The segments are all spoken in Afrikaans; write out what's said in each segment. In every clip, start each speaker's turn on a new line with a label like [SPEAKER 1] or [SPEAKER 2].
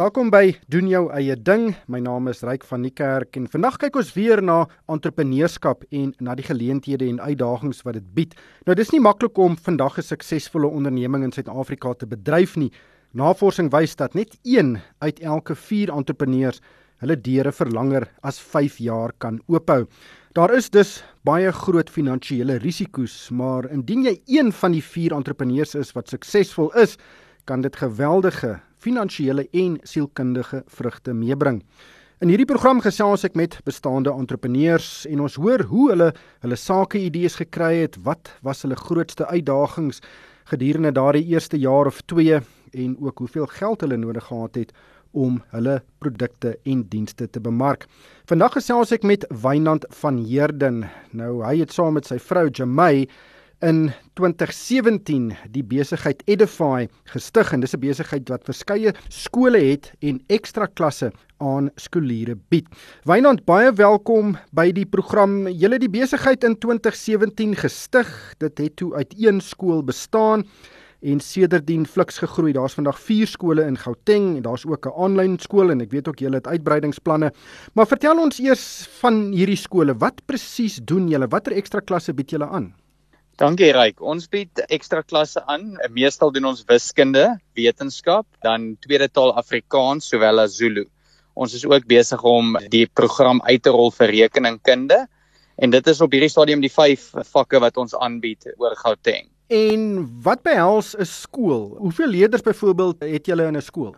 [SPEAKER 1] Welkom by doen jou eie ding. My naam is Ryk van die Kerk en vandag kyk ons weer na entrepreneurskap en na die geleenthede en uitdagings wat dit bied. Nou dis nie maklik om vandag 'n suksesvolle onderneming in Suid-Afrika te bedryf nie. Navorsing wys dat net 1 uit elke 4 entrepreneurs hulle deure vir langer as 5 jaar kan oophou. Daar is dus baie groot finansiële risiko's, maar indien jy een van die 4 entrepreneurs is wat suksesvol is, kan dit geweldige finansiële en sielkundige vrugte meebring. In hierdie program gesels ek met bestaande entrepreneurs en ons hoor hoe hulle hulle sake idees gekry het, wat was hulle grootste uitdagings gedurende daardie eerste jaar of 2 en ook hoeveel geld hulle nodig gehad het om hulle produkte en dienste te bemark. Vandag gesels ek met Wynand van Heerden. Nou hy het saam met sy vrou Jamey in 2017 die besigheid Edify gestig en dis 'n besigheid wat verskeie skole het en ekstra klasse aan skooliere bied. Wynand, baie welkom by die program. Julle die besigheid in 2017 gestig. Dit het toe uit een skool bestaan en sedertdien fliks gegroei. Daar's vandag 4 skole in Gauteng en daar's ook 'n aanlyn skool en ek weet ook julle het uitbreidingsplanne. Maar vertel ons eers van hierdie skole. Wat presies doen julle? Watter ekstra klasse bied julle aan?
[SPEAKER 2] Dankie Ryk. Ons bied ekstra klasse aan. Meestal doen ons wiskunde, wetenskap, dan tweede taal Afrikaans sowel as Zulu. Ons is ook besig om die program uit te rol vir rekeningkunde en dit is op hierdie stadium die 5 vakke wat ons aanbied oor Gauteng.
[SPEAKER 1] En wat behels 'n skool? Hoeveel leerders byvoorbeeld het julle in 'n skool?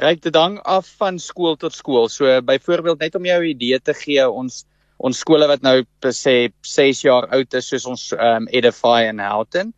[SPEAKER 2] Ryk dit hang af van skool tot skool. So byvoorbeeld net om jou 'n idee te gee, ons ons skole wat nou sê 6 jaar oud is soos ons um Edify en Houghton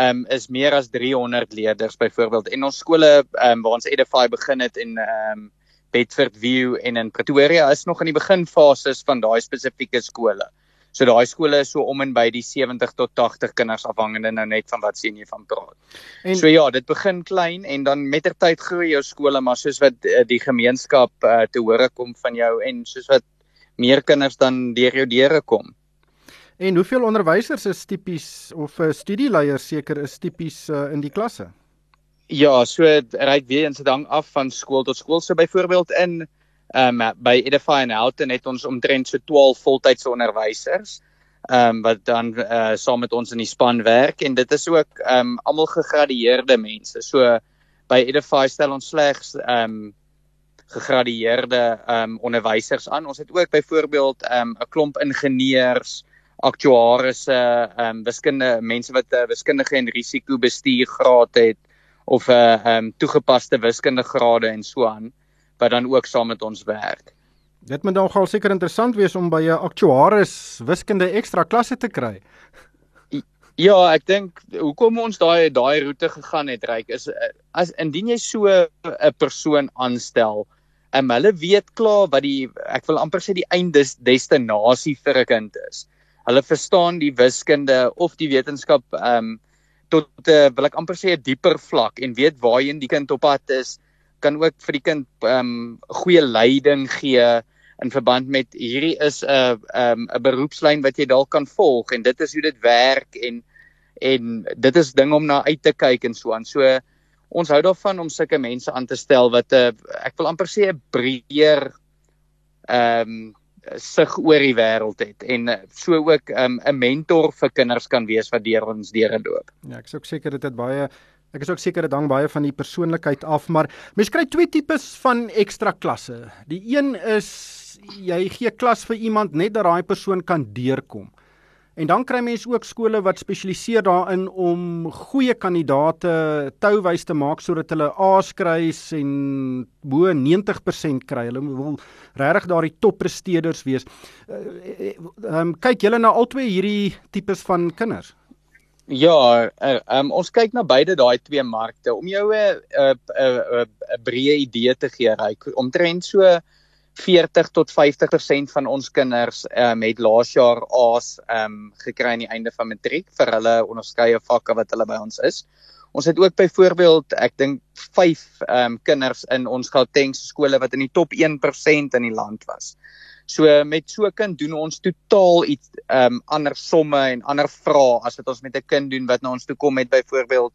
[SPEAKER 2] um is meer as 300 leerders byvoorbeeld en ons skole um waar ons Edify begin het in um Bedford View en in Pretoria is nog in die beginfases van daai spesifieke skole. So daai skole is so om en by die 70 tot 80 kinders afhangende nou net van wat sien jy van praat. En, so ja, dit begin klein en dan mettertyd groei jou skole maar soos wat uh, die gemeenskap uh, te hore kom van jou en soos wat meer kinders dan deur jou deure kom.
[SPEAKER 1] En hoeveel onderwysers is tipies of uh, studieleier seker is tipies uh, in die klasse?
[SPEAKER 2] Ja, so ryk weer eens dan af van skool tot skool. So byvoorbeeld in ehm um, by Edify and Houghton het ons omtrent so 12 voltydse onderwysers ehm um, wat dan uh, saam met ons in die span werk en dit is ook ehm um, almal gegradueerde mense. So by Edify stel ons slegs ehm um, gegradueerde ehm um, onderwysers aan. Ons het ook byvoorbeeld ehm um, 'n klomp ingenieurs, aktuarisse, ehm um, wiskunde mense wat 'n uh, wiskundige en risikobestuur graad het of 'n uh, ehm um, toegepaste wiskunde grade en so aan wat dan ook saam met ons werk.
[SPEAKER 1] Dit moet dan gou seker interessant wees om by 'n aktuaris wiskunde ekstra klasse te kry.
[SPEAKER 2] Ja, ek dink hoekom ons daai daai roete gegaan het, Ryk, is eh, as indien jy so 'n persoon aanstel, um, hulle weet klaar wat die ek wil amper sê die einddestinasie vir 'n kind is. Hulle verstaan die wiskunde of die wetenskap um, tot uh, wil ek amper sê 'n dieper vlak en weet waarheen die kind op pad is, kan ook vir die kind um, goeie leiding gee in verband met hierdie is 'n uh, um, 'n beroepslyn wat jy dalk kan volg en dit is hoe dit werk en en dit is ding om na uit te kyk en so aan. So ons hou daarvan om sulke mense aan te stel wat 'n uh, eh, ek wil amper sê 'n breër ehm um, sig oor die wêreld het en uh, so ook 'n um, mentor vir kinders kan wees wat deur ons deure loop.
[SPEAKER 1] Ja, ek is ook seker dit het baie ek is ook seker dit hang baie van die persoonlikheid af, maar mens kry twee tipes van ekstra klasse. Die een is jy gee klas vir iemand net dat daai persoon kan deurkom. En dan kry mense ook skole wat spesialiseer daarin om goeie kandidate touwys te maak sodat hulle A's kry en bo 90% kry. Hulle wil regtig daardie toppresteerders wees. Ehm um, kyk julle na albei hierdie tipes van kinders?
[SPEAKER 2] Ja, ehm um, ons kyk na beide daai twee markte om jou 'n 'n 'n breë idee te gee, ryk omtrent so 40 tot 50% van ons kinders ehm um, het laas jaar A's ehm um, gekry aan die einde van matriek vir hulle onderskeie vakke wat hulle by ons is. Ons het ook byvoorbeeld, ek dink 5 ehm um, kinders in ons Gauteng skole wat in die top 1% in die land was. So met so 'n kind doen ons totaal iets ehm um, ander somme en ander vrae as wat ons met 'n kind doen wat na ons toe kom met byvoorbeeld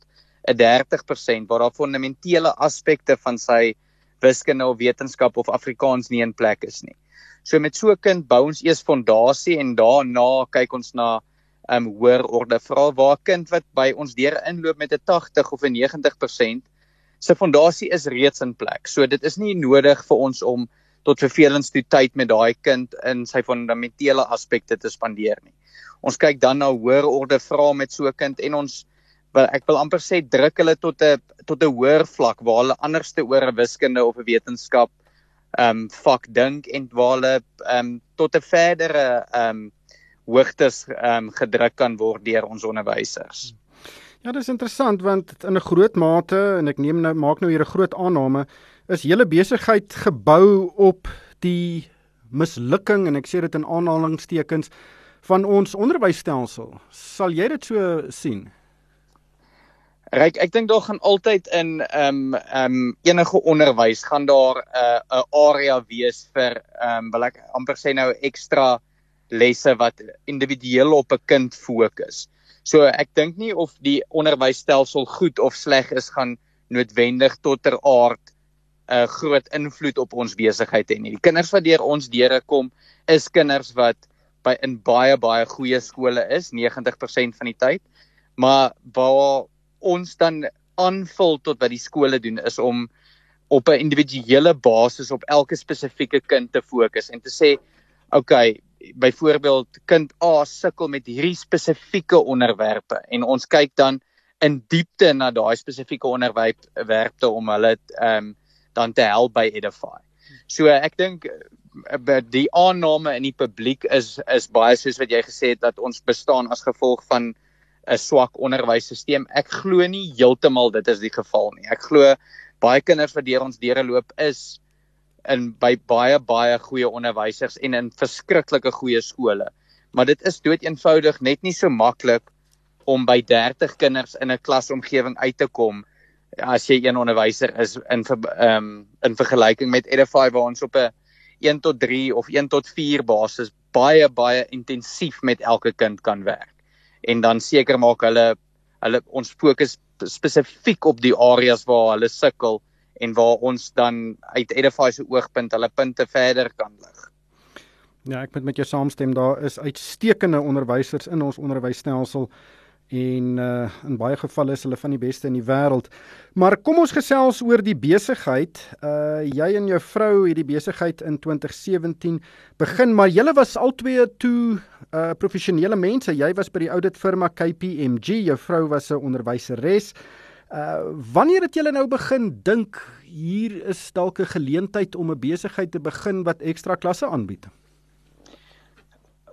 [SPEAKER 2] 'n 30% waar daar fundamentele aspekte van sy wiskunde of wetenskap of Afrikaans nie in plek is nie. So met so 'n kind bou ons eers fondasie en daarna kyk ons na um hoër orde vra waar 'n kind wat by ons deure inloop met 'n 80 of 'n 90% se fondasie is reeds in plek. So dit is nie nodig vir ons om tot vervelings toe tyd met daai kind in sy fundamentele aspekte te spandeer nie. Ons kyk dan na hoër orde vrae met so 'n kind en ons wil ek wil amper sê druk hulle tot 'n tot 'n hoër vlak waar hulle anderste oor 'n wiskunde of 'n wetenskap ehm um, vak dink en waar hulle ehm um, tot 'n verdere ehm um, hoogtes ehm um, gedruk kan word deur ons onderwysers.
[SPEAKER 1] Ja, dis interessant want in 'n groot mate en ek neem nou maak nou hier 'n groot aanname is hele besigheid gebou op die mislukking en ek sê dit in aanhalingstekens van ons onderwysstelsel. Sal jy dit so sien?
[SPEAKER 2] Ryk, ek dink daar gaan altyd in ehm um, ehm um, enige onderwys gaan daar 'n uh, 'n area wees vir ehm um, wil ek amper sê nou ekstra lesse wat individueel op 'n kind fokus. So ek dink nie of die onderwysstelsel goed of sleg is gaan noodwendig tot ter aard 'n uh, groot invloed op ons besigheid hê nie. Die kinders wat deur ons deure kom is kinders wat by in baie baie goeie skole is 90% van die tyd. Maar waar ons dan aanvul tot wat die skole doen is om op 'n individuele basis op elke spesifieke kind te fokus en te sê okay byvoorbeeld kind A sukkel met hierdie spesifieke onderwerpe en ons kyk dan in diepte na daai spesifieke onderwerpe om hulle ehm um, dan te help by Edify. So ek dink eh, die aanname in die publiek is is baie soos wat jy gesê het dat ons bestaan as gevolg van 'n swak onderwysstelsel. Ek glo nie heeltemal dit is die geval nie. Ek glo baie kinders wat deur ons deure loop is in by baie baie goeie onderwysers en in verskriklike goeie skole. Maar dit is dood eenvoudig net nie so maklik om by 30 kinders in 'n klasomgewing uit te kom as jy een onderwyser is in ehm um, in vergelyking met Edify waar ons op 'n 1 tot 3 of 1 tot 4 basis baie baie intensief met elke kind kan werk en dan seker maak hulle hulle ons fokus spesifiek op die areas waar hulle sukkel en waar ons dan uit Edify se oogpunt hulle punte verder kan lig.
[SPEAKER 1] Ja, ek moet met jou saamstem, daar is uitstekende onderwysers in ons onderwysstelsel en uh, in baie gevalle is hulle van die beste in die wêreld. Maar kom ons gesels oor die besigheid. Uh jy en jou vrou het die besigheid in 2017 begin, maar julle was albei toe uh professionele mense. Jy was by die audit firma KPMG, jou vrou was 'n onderwyseres. Uh wanneer het julle nou begin dink hier is dalk 'n geleentheid om 'n besigheid te begin wat ekstra klasse aanbied?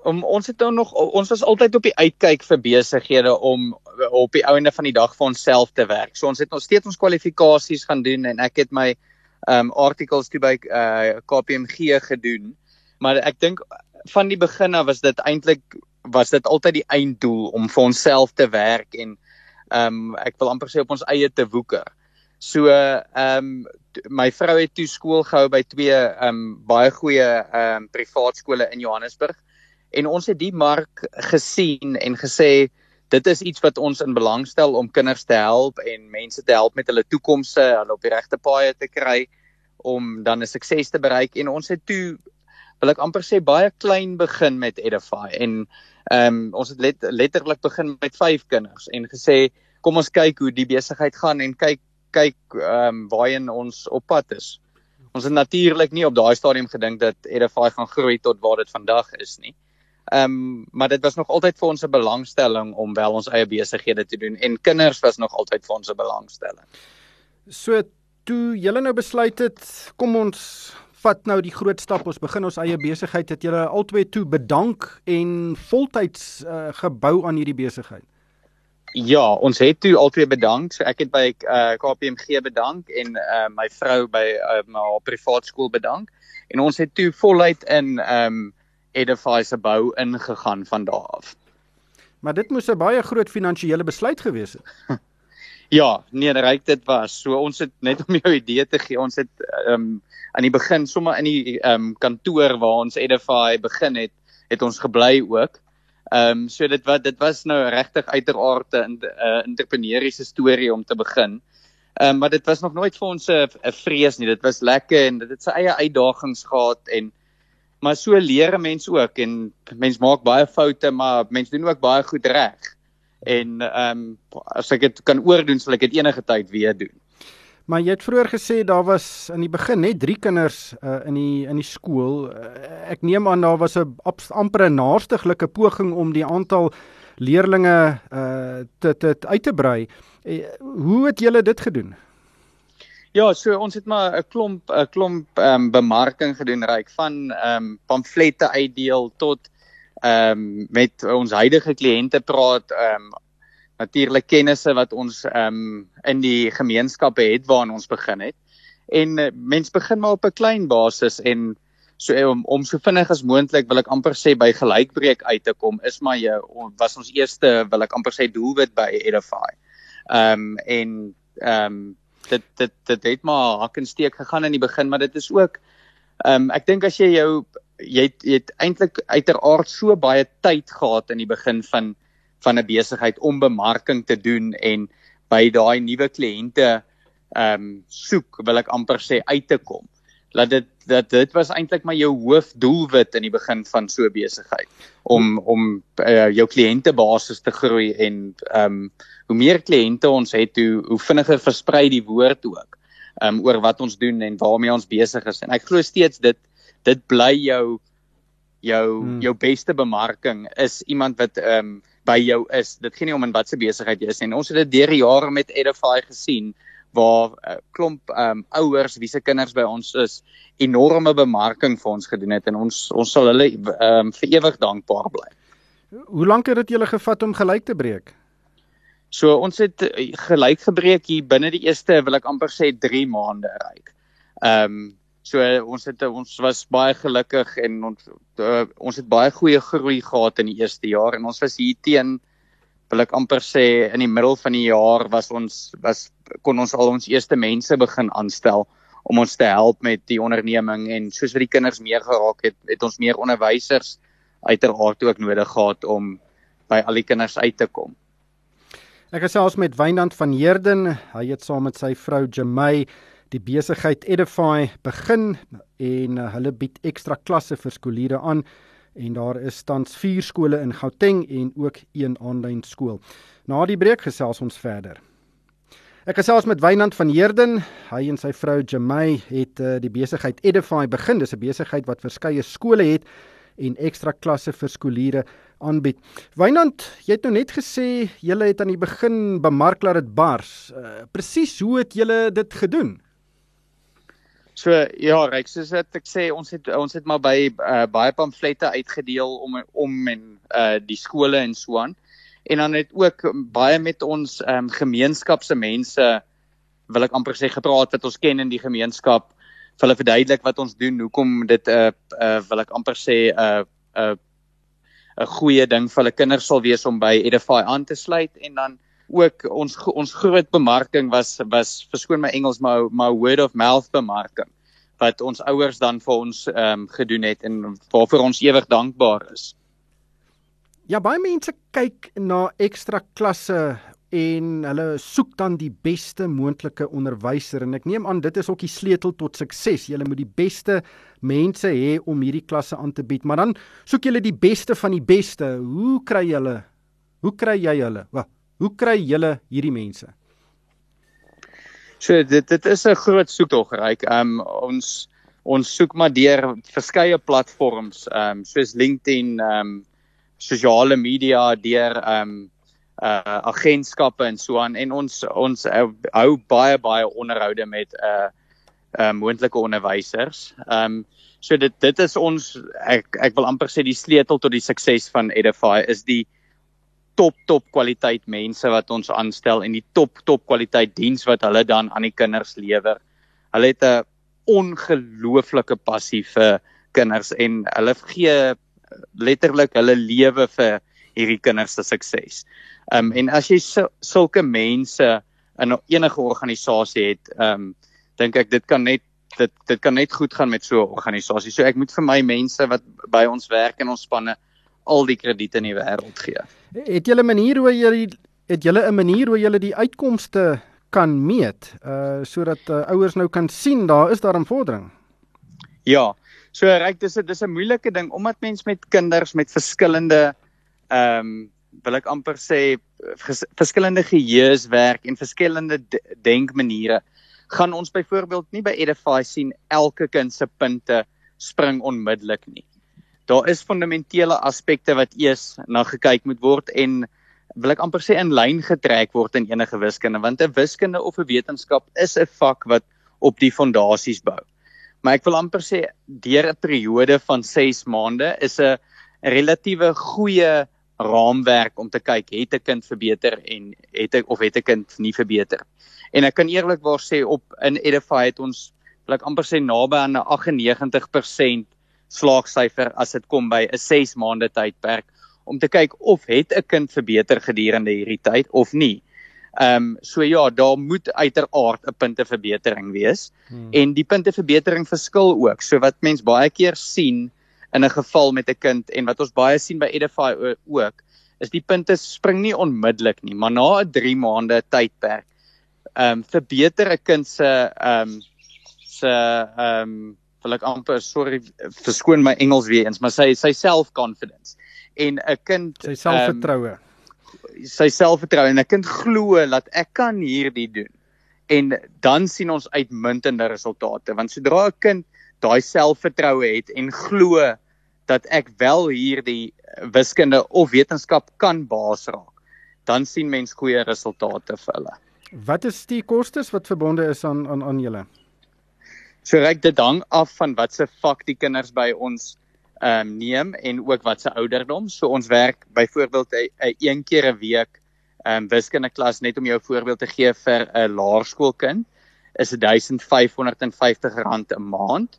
[SPEAKER 2] Om ons het nou nog ons was altyd op die uitkyk vir besighede om op die ouene van die dag vir onsself te werk. So ons het nog steeds ons kwalifikasies gaan doen en ek het my um articles toe by uh KPMG gedoen. Maar ek dink van die begin af was dit eintlik was dit altyd die einddoel om vir onsself te werk en um ek wil amper sê op ons eie te woeker. So um my vrou het toe skool gehou by twee um baie goeie um privaat skole in Johannesburg en ons het die mark gesien en gesê dit is iets wat ons in belang stel om kinders te help en mense te help met hulle toekomse, hulle op die regte paaie te kry om dan 'n sukses te bereik en ons het toe wil ek amper sê baie klein begin met Edify en ehm um, ons het let, letterlik begin met 5 kinders en gesê kom ons kyk hoe die besigheid gaan en kyk kyk ehm um, waarheen ons op pad is. Ons het natuurlik nie op daai stadium gedink dat Edify gaan groei tot waar dit vandag is nie. Ehm um, maar dit was nog altyd vir ons 'n belangstelling om wel ons eie besighede te doen en kinders was nog altyd vir ons 'n belangstelling.
[SPEAKER 1] So toe julle nou besluit het, kom ons vat nou die groot stap, ons begin ons eie besigheid. Het julle albei toe bedank en voltyds uh, gebou aan hierdie besigheid?
[SPEAKER 2] Ja, ons het toe albei bedank. So ek het by uh, eh, KPMG bedank en uh, my vrou by uh, my privaat skool bedank en ons het toe voluit in ehm um, Edify se bou ingegaan van daar af.
[SPEAKER 1] Maar dit moes 'n baie groot finansiële besluit gewees het.
[SPEAKER 2] ja, nee, reik dit was. So ons het net om jou idee te gee, ons het ehm um, aan die begin sommer in die ehm um, kantoor waar ons Edify begin het, het ons gebly ook. Ehm um, so dit wat dit was nou regtig uiteraard 'n uh, entrepreneuriese storie om te begin. Ehm um, maar dit was nog nooit vir ons 'n vrees nie. Dit was lekker en dit het sy eie uitdagings gehad en maar so leer 'n mens ook en mens maak baie foute, maar mens doen ook baie goed reg. En ehm um, as ek dit kan oordoen, sal ek dit enige tyd weer doen.
[SPEAKER 1] Maar jy het vroeër gesê daar was in die begin net 3 kinders uh, in die in die skool. Uh, ek neem aan daar was 'n amper 'n naastiglike poging om die aantal leerdlinge uh te te uit te brei. Uh, hoe het julle dit gedoen?
[SPEAKER 2] Ja, so ons het maar 'n klomp 'n klomp ehm um, bemarking gedoen reik van ehm um, pamflette uitdeel tot ehm um, met ons huidige kliënte praat ehm um, natuurlik kennisse wat ons ehm um, in die gemeenskappe het waarna ons begin het. En uh, mens begin maar op 'n klein basis en so om om so vinnig as moontlik wil ek amper sê by gelykbreek uit te kom is maar jou was ons eerste wil ek amper sê doelwit by Edify. Ehm um, en ehm um, dit dit dit het maar hak en steek gegaan in die begin maar dit is ook ehm um, ek dink as jy jou jy het, jy het eintlik uiteraard so baie tyd gehad in die begin van van 'n besigheid om bemarking te doen en by daai nuwe kliënte ehm um, soek wil ek amper sê uit te kom. Dat dit dat dit was eintlik maar jou hoofdoelwit in die begin van so besigheid om om uh, jou kliëntebasis te groei en ehm um, hoe meer kliënte ons het hoe hoe vinniger versprei die woord ook ehm um, oor wat ons doen en waarmee ons besig is en ek glo steeds dit dit bly jou jou hmm. jou beste bemarking is iemand wat ehm um, by jou is. Dit gee nie om in watter besigheid jy is nie. Ons het dit deur die jare met Edify gesien waar 'n uh, eh, klomp um, ouers wie se kinders by ons is enorme bemarking vir ons gedoen het en ons ons sal hulle um, vir ewig dankbaar bly.
[SPEAKER 1] Hoe lank het dit julle gevat om gelyk te breek?
[SPEAKER 2] So ons het eh, gelyk gebreek hier binne die eerste wil ek amper sê 3 maande ryk. Ehm um, So ons het ons was baie gelukkig en ons uh, ons het baie goeie groei gehad in die eerste jaar en ons was hier teen wil ek amper sê in die middel van die jaar was ons was kon ons al ons eerste mense begin aanstel om ons te help met die onderneming. En soos wat die kinders meer geraak het het ons meer onderwysers uiteraard ook nodig gehad om by al die kinders uit te kom.
[SPEAKER 1] Ek gesels met Wynand van Heerden, hy het saam met sy vrou Jamey die besigheid Edify begin en hulle bied ekstra klasse vir skooliere aan en daar is tans 4 skole in Gauteng en ook een aanlyn skool. Na die breek gesels ons verder. Ek gesels met Wynand van Heerden. Hy en sy vrou Jamey het uh, die besigheid Edify begin. Dis 'n besigheid wat verskeie skole het en ekstra klasse vir skooliere aanbied. Wynand, jy het nou net gesê julle het aan die begin bemark laat dit bars. Uh, Presies hoe het julle dit gedoen?
[SPEAKER 2] So ja, reik soos wat ek sê, ons het ons het maar by uh, baie pamflette uitgedeel om om en uh die skole en so aan. En dan het ook baie met ons ehm um, gemeenskapse mense wil ek amper sê gepraat wat ons ken in die gemeenskap. Hulle verduidelik wat ons doen, hoekom dit 'n uh, uh wil ek amper sê 'n uh, 'n uh, 'n goeie ding vir hulle kinders sal wees om by Edify aan te sluit en dan ook ons ons groot bemarking was was verskoon my Engels maar maar word of mouth bemarking wat ons ouers dan vir ons ehm um, gedoen het en waarvoor ons ewig dankbaar is.
[SPEAKER 1] Ja baie mense kyk na ekstra klasse en hulle soek dan die beste moontlike onderwyser en ek neem aan dit is ook die sleutel tot sukses. Jy moet die beste mense hê om hierdie klasse aan te bied, maar dan soek jy die beste van die beste. Hoe kry jy hulle? Hoe kry jy hulle? Wag, Hoe kry julle hierdie mense?
[SPEAKER 2] So dit dit is 'n groot soektog. Ehm um, ons ons soek maar deur verskeie platforms ehm um, soos LinkedIn, ehm um, sosiale media, deur ehm um, uh agentskappe en so aan en ons ons uh, hou baie baie onderhoude met 'n uh, uh moontlike onderwysers. Ehm um, so dit dit is ons ek ek wil amper sê die sleutel tot die sukses van Edify is die top top kwaliteit mense wat ons aanstel en die top top kwaliteit diens wat hulle dan aan die kinders lewer. Hulle het 'n ongelooflike passie vir kinders en hulle gee letterlik hulle lewe vir hierdie kinders se sukses. Um en as jy sulke mense in enige organisasie het, um dink ek dit kan net dit dit kan net goed gaan met so 'n organisasie. So ek moet vir my mense wat by ons werk en ons spanne al die krediete in die wêreld gee.
[SPEAKER 1] Het julle 'n manier hoe julle het julle 'n manier hoe julle die uitkomste kan meet uh sodat uh, ouers nou kan sien daar is daar 'n vordering.
[SPEAKER 2] Ja. So reg dis 'n dis 'n moeilike ding omdat mens met kinders met verskillende ehm um, wil ek amper sê verskillende geheues werk en verskillende denkmaniere gaan ons byvoorbeeld nie by Edify sien elke kind se punte spring onmiddellik nie. Daar is fundamentele aspekte wat eers na gekyk moet word en wil ek amper sê in lyn getrek word in enige wiskunde want 'n wiskunde of 'n wetenskap is 'n vak wat op die fondasies bou. Maar ek wil amper sê deur 'n periode van 6 maande is 'n relatiewe goeie raamwerk om te kyk het 'n kind verbeter en het ek of het 'n kind nie verbeter. En ek kan eerlikwaar sê op in Edify het ons wil ek amper sê naby aan 'n 98% slaagsyfer as dit kom by 'n 6 maande tydperk om te kyk of het 'n kind verbeter gedurende hierdie tyd of nie. Ehm um, so ja, daar moet uiteraard 'n punteverbetering wees hmm. en die punteverbetering verskil ook. So wat mens baie keer sien in 'n geval met 'n kind en wat ons baie sien by Edify ook is die punte spring nie onmiddellik nie, maar na 'n 3 maande tydperk ehm um, verbeter 'n kind se ehm um, se ehm um, wil ek amper sorry verskoon my Engels weer eens, maar sy sy self-confidence en 'n kind
[SPEAKER 1] sy selfvertroue um,
[SPEAKER 2] sy selfvertroue en 'n kind glo dat ek kan hierdie doen en dan sien ons uitmuntende resultate want sodra 'n kind daai selfvertroue het en glo dat ek wel hierdie wiskunde of wetenskap kan baas raak, dan sien mens goeie resultate vir hulle.
[SPEAKER 1] Wat is die kostes wat verbonde is aan aan aan julle?
[SPEAKER 2] So reik dit hang af van watse vak die kinders by ons ehm um, neem en ook wat se ouderdom. So ons werk byvoorbeeld 'n een keer 'n week ehm um, wiskunde klas net om jou voorbeeld te gee vir 'n laerskoolkind is 1550 rand 'n maand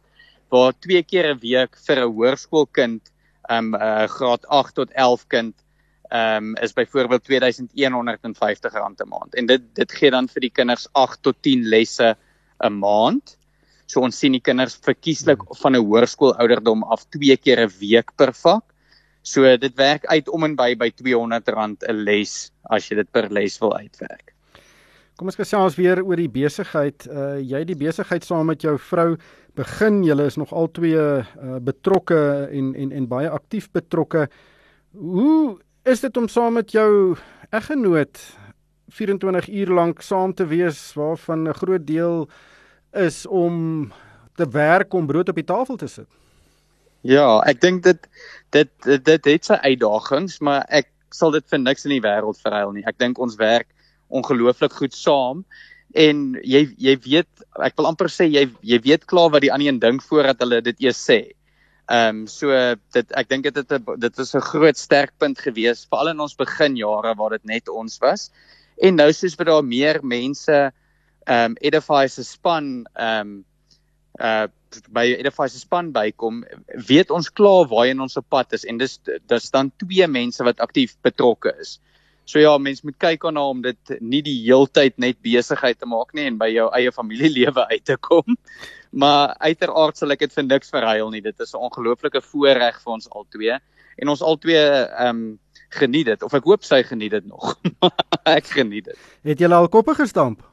[SPEAKER 2] waar twee keer 'n week vir 'n hoërskoolkind, ehm um, uh, graad 8 tot 11 kind, ehm um, is byvoorbeeld R2150 'n maand. En dit dit gee dan vir die kinders 8 tot 10 lesse 'n maand. So ons sien die kinders verkieslik hmm. van 'n hoërskool ouderdom af twee keer 'n week per vak. So dit werk uit om en by by R200 'n les as jy dit per les wil uitwerk.
[SPEAKER 1] Kom ons gesels weer oor die besigheid. Uh jy die besigheid saam met jou vrou begin. Julle is nog al twee uh, betrokke en en en baie aktief betrokke. Hoe is dit om saam met jou eggenoot 24 uur lank saam te wees waarvan 'n groot deel is om te werk om brood op die tafel te sit?
[SPEAKER 2] Ja, ek dink dit dit dit, dit het sy uitdagings, maar ek sal dit vir niks in die wêreld verruil nie. Ek dink ons werk ongelooflik goed saam en jy jy weet ek wil amper sê jy jy weet klaar wat die ander een dink voordat hulle dit eers sê. Ehm um, so dit ek dink dit het dit was 'n groot sterkpunt gewees veral in ons beginjare waar dit net ons was. En nou soos wat daar meer mense ehm um, Edify se span ehm um, uh by Edify se span bykom, weet ons klaar waarheen ons op pad is en dis dis dan twee mense wat aktief betrokke is. So ja, mens moet kyk aan hom dit nie die heeltyd net besigheid te maak nie en by jou eie familielewe uit te kom. Maar uiteraard sal ek dit vir niks verruil nie. Dit is 'n ongelooflike voorreg vir ons albei en ons albei ehm um, geniet dit of ek hoop sy geniet dit nog. ek geniet dit.
[SPEAKER 1] Het jy al koppe gestamp?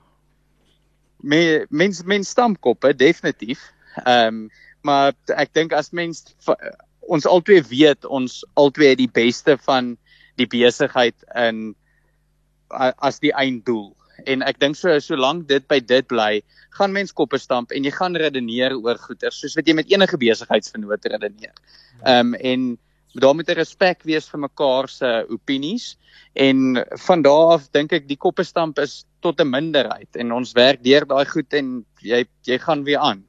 [SPEAKER 2] Me mens mens stamp koppe definitief. Ehm um, maar ek dink as mens ons albei weet ons albei het die beste van die besigheid in as die einddoel. En ek dink so solank dit by dit bly, gaan mens koppe stamp en jy gaan redeneer oor goeder soos wat jy met enige besigheidsvennoot redeneer. Ehm um, en daar moet 'n respek wees vir mekaar se opinies en van daardie af dink ek die koppe stamp is tot 'n minderheid en ons werk deur daai goed en jy jy gaan weer aan.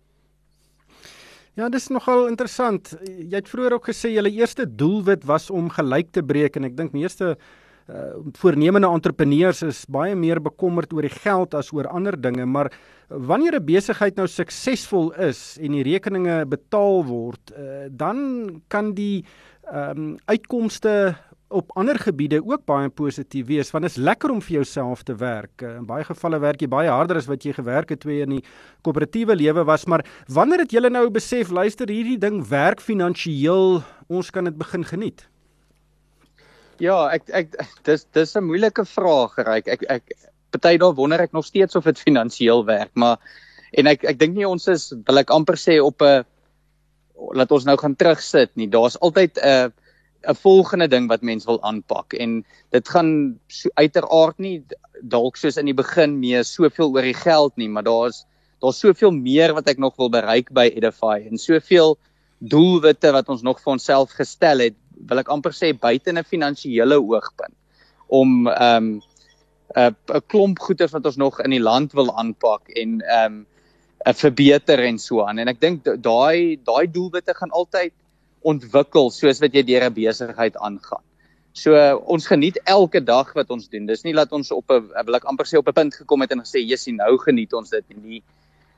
[SPEAKER 1] Ja, dis nogal interessant. Jy het vroeër ook gesê julle eerste doelwit was om gelyk te breek en ek dink meeste uh, voornemende entrepreneurs is baie meer bekommerd oor die geld as oor ander dinge, maar wanneer 'n besigheid nou suksesvol is en die rekeninge betaal word, uh, dan kan die ehm um, uitkomste op ander gebiede ook baie positief wees want dit is lekker om vir jouself te werk. Eh, in baie gevalle werk jy baie harder as wat jy gewerk het twee in die koöperatiewe lewe was, maar wanneer het julle nou besef luister hierdie ding werk finansiëel, ons kan dit begin geniet?
[SPEAKER 2] Ja, ek ek dis dis 'n moeilike vraag, Ryk. Ek ek party daar wonder ek nog steeds of dit finansiëel werk, maar en ek ek dink nie ons is wil ek amper sê op 'n laat ons nou gaan terugsit nie. Daar's altyd 'n 'n volgende ding wat mens wil aanpak en dit gaan so, uiteraard nie dalk soos in die begin mee soveel oor die geld nie, maar daar's daar's soveel meer wat ek nog wil bereik by Edify en soveel doelwitte wat ons nog vir onsself gestel het, wil ek amper sê buite 'n finansiële oogpunt om ehm um, 'n 'n klomp goeder wat ons nog in die land wil aanpak en ehm um, 'n verbeter en so aan. En ek dink daai daai doelwitte gaan altyd ontwikkel soos wat jy deur 'n besigheid aangaan. So ons geniet elke dag wat ons doen. Dis nie dat ons op 'n wil ek amper sê op 'n punt gekom het en gesê jissie nou geniet ons dit nie.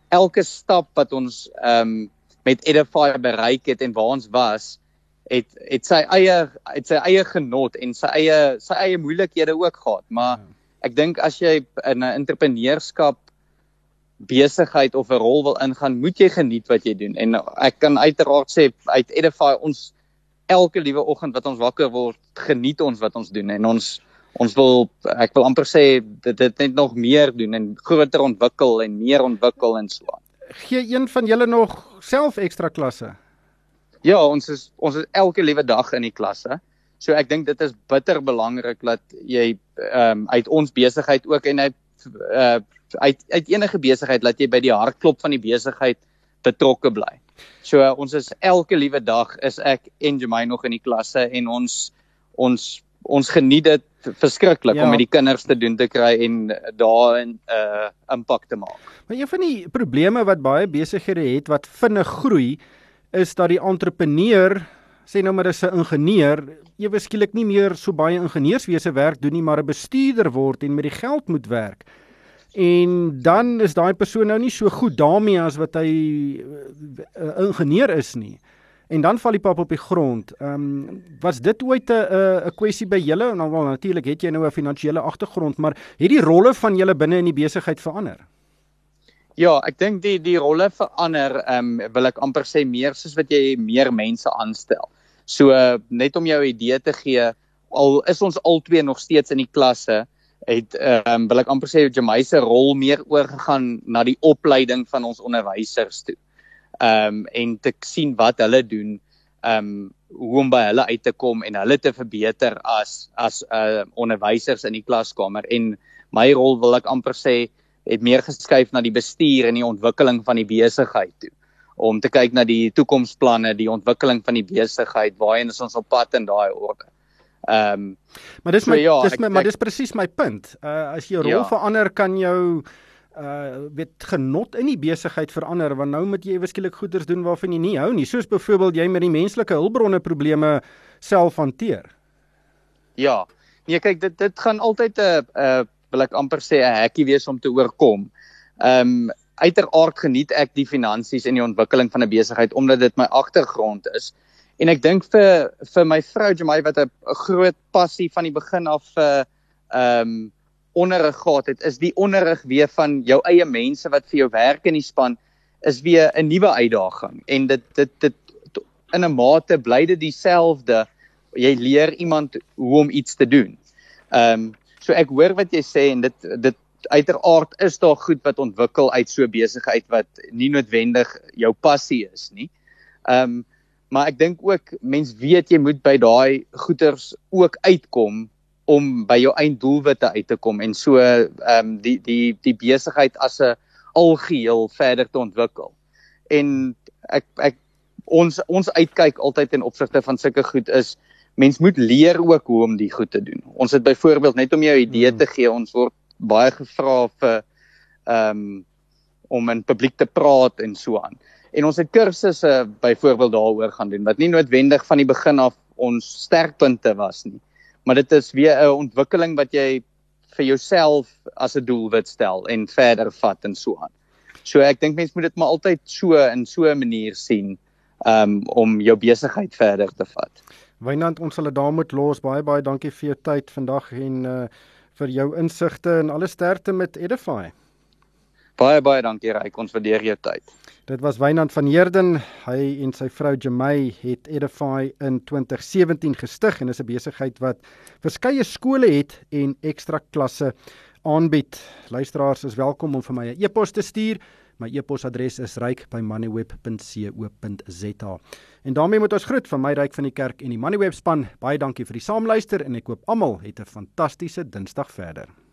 [SPEAKER 2] Elke stap wat ons ehm um, met Edify bereik het en waar ons was, het het sy eie het sy eie genot en sy eie sy eie moeilikhede ook gehad. Maar ja. ek dink as jy in 'n entrepreneurskap besigheid of 'n rol wil ingaan, moet jy geniet wat jy doen. En ek kan uiteraard sê uit Edify ons elke liewe oggend wat ons wakker word, geniet ons wat ons doen en ons ons wil ek wil amper sê dit dit net nog meer doen en groter ontwikkel en meer ontwikkel en so aan.
[SPEAKER 1] Gee een van julle nog self ekstra klasse?
[SPEAKER 2] Ja, ons is ons is elke liewe dag in die klasse. So ek dink dit is bitter belangrik dat jy ehm um, uit ons besigheid ook en uit uh uit uit enige besigheid laat jy by die hartklop van die besigheid betrokke bly. So uh, ons is elke liewe dag is ek en Jemai nog in die klasse en ons ons ons geniet dit verskriklik ja. om met die kinders te doen te kry en daarin 'n uh, impak te maak.
[SPEAKER 1] Maar een van die probleme wat baie besighede het wat vinnig groei is dat die entrepreneur sê nou maar is 'n ingenieur ewe skielik nie meer so baie ingenieurswese werk doen nie maar 'n bestuurder word en met die geld moet werk en dan is daai persoon nou nie so goed daarmee as wat hy 'n uh, uh, ingenieur is nie. En dan val die pap op die grond. Ehm um, was dit ooit 'n 'n kwessie by julle? Nou wel natuurlik het jy nou 'n finansiële agtergrond, maar het die rolle van julle binne in die besigheid verander?
[SPEAKER 2] Ja, ek dink die die rolle verander, ehm um, wil ek amper sê meer soos wat jy meer mense aanstel. So uh, net om jou idee te gee, al is ons albei nog steeds in die klasse, het ehm um, wil ek amper sê Jamai se rol meer oorgegaan na die opleiding van ons onderwysers toe. Ehm um, en te sien wat hulle doen, ehm um, hoe om by hulle uit te kom en hulle te verbeter as as uh onderwysers in die klaskamer en my rol wil ek amper sê het meer geskuif na die bestuur en die ontwikkeling van die besigheid toe om te kyk na die toekomsplanne, die ontwikkeling van die besigheid, waarheen is ons op pad in daai orde. Ehm um,
[SPEAKER 1] maar dis so, my ja, dis my ek, maar dis presies my punt. Uh as jou rol ja. verander kan jou uh weet genot in die besigheid verander want nou moet jy eweskielik goeders doen waarvan jy nie hou nie soos byvoorbeeld jy met die menslike hulpbronne probleme self hanteer.
[SPEAKER 2] Ja. Nee kyk dit dit gaan altyd 'n uh, uh wil ek amper sê 'n hekkie wees om te oorkom. Ehm um, uiteraard geniet ek die finansies en die ontwikkeling van 'n besigheid omdat dit my agtergrond is. En ek dink vir vir my vrou Jamai wat 'n groot passie van die begin af vir ehm um, onderrig gehad het, is die onderrig weer van jou eie mense wat vir jou werk in die span is weer 'n nuwe uitdaging. En dit dit dit in 'n mate bly dit dieselfde. Jy leer iemand hoe om iets te doen. Ehm um, so ek hoor wat jy sê en dit dit uiteraard is daar goed wat ontwikkel uit so besigheid wat nie noodwendig jou passie is nie. Ehm um, maar ek dink ook mens weet jy moet by daai goeters ook uitkom om by jou einddoelwitte uit te kom en so ehm um, die die die besigheid as 'n algeheel verder te ontwikkel. En ek ek ons ons uitkyk altyd in opsigte van sulke goed is mens moet leer ook hoe om die goed te doen. Ons het byvoorbeeld net om jou idee te gee, ons word baie gevra vir ehm um, om in publiek te praat en so aan en ons het kursusse byvoorbeeld daaroor gaan doen wat nie noodwendig van die begin af ons sterkpunte was nie maar dit is weer 'n ontwikkeling wat jy vir jouself as 'n doelwit stel en verder vat en so aan. So ek dink mense moet dit maar altyd so in so 'n manier sien um, om jou besigheid verder te vat.
[SPEAKER 1] Wynand, ons sal dit daar moet los. Baie baie dankie vir jou tyd vandag en uh vir jou insigte en alle sterkte met Edify.
[SPEAKER 2] Baie baie dankie Ryk, ons waardeer jou tyd.
[SPEAKER 1] Dit was Wynand van Heerden. Hy en sy vrou Jamey het Edify in 2017 gestig en is 'n besigheid wat verskeie skole het en ekstra klasse aanbied. Luisteraars is welkom om vir my 'n e-pos te stuur. My e-posadres is ryk@moneyweb.co.za. En daarmee moet ons groet van my ryk van die kerk en die Moneyweb span. Baie dankie vir die saamluister en ek hoop almal het 'n fantastiese Dinsdag verder.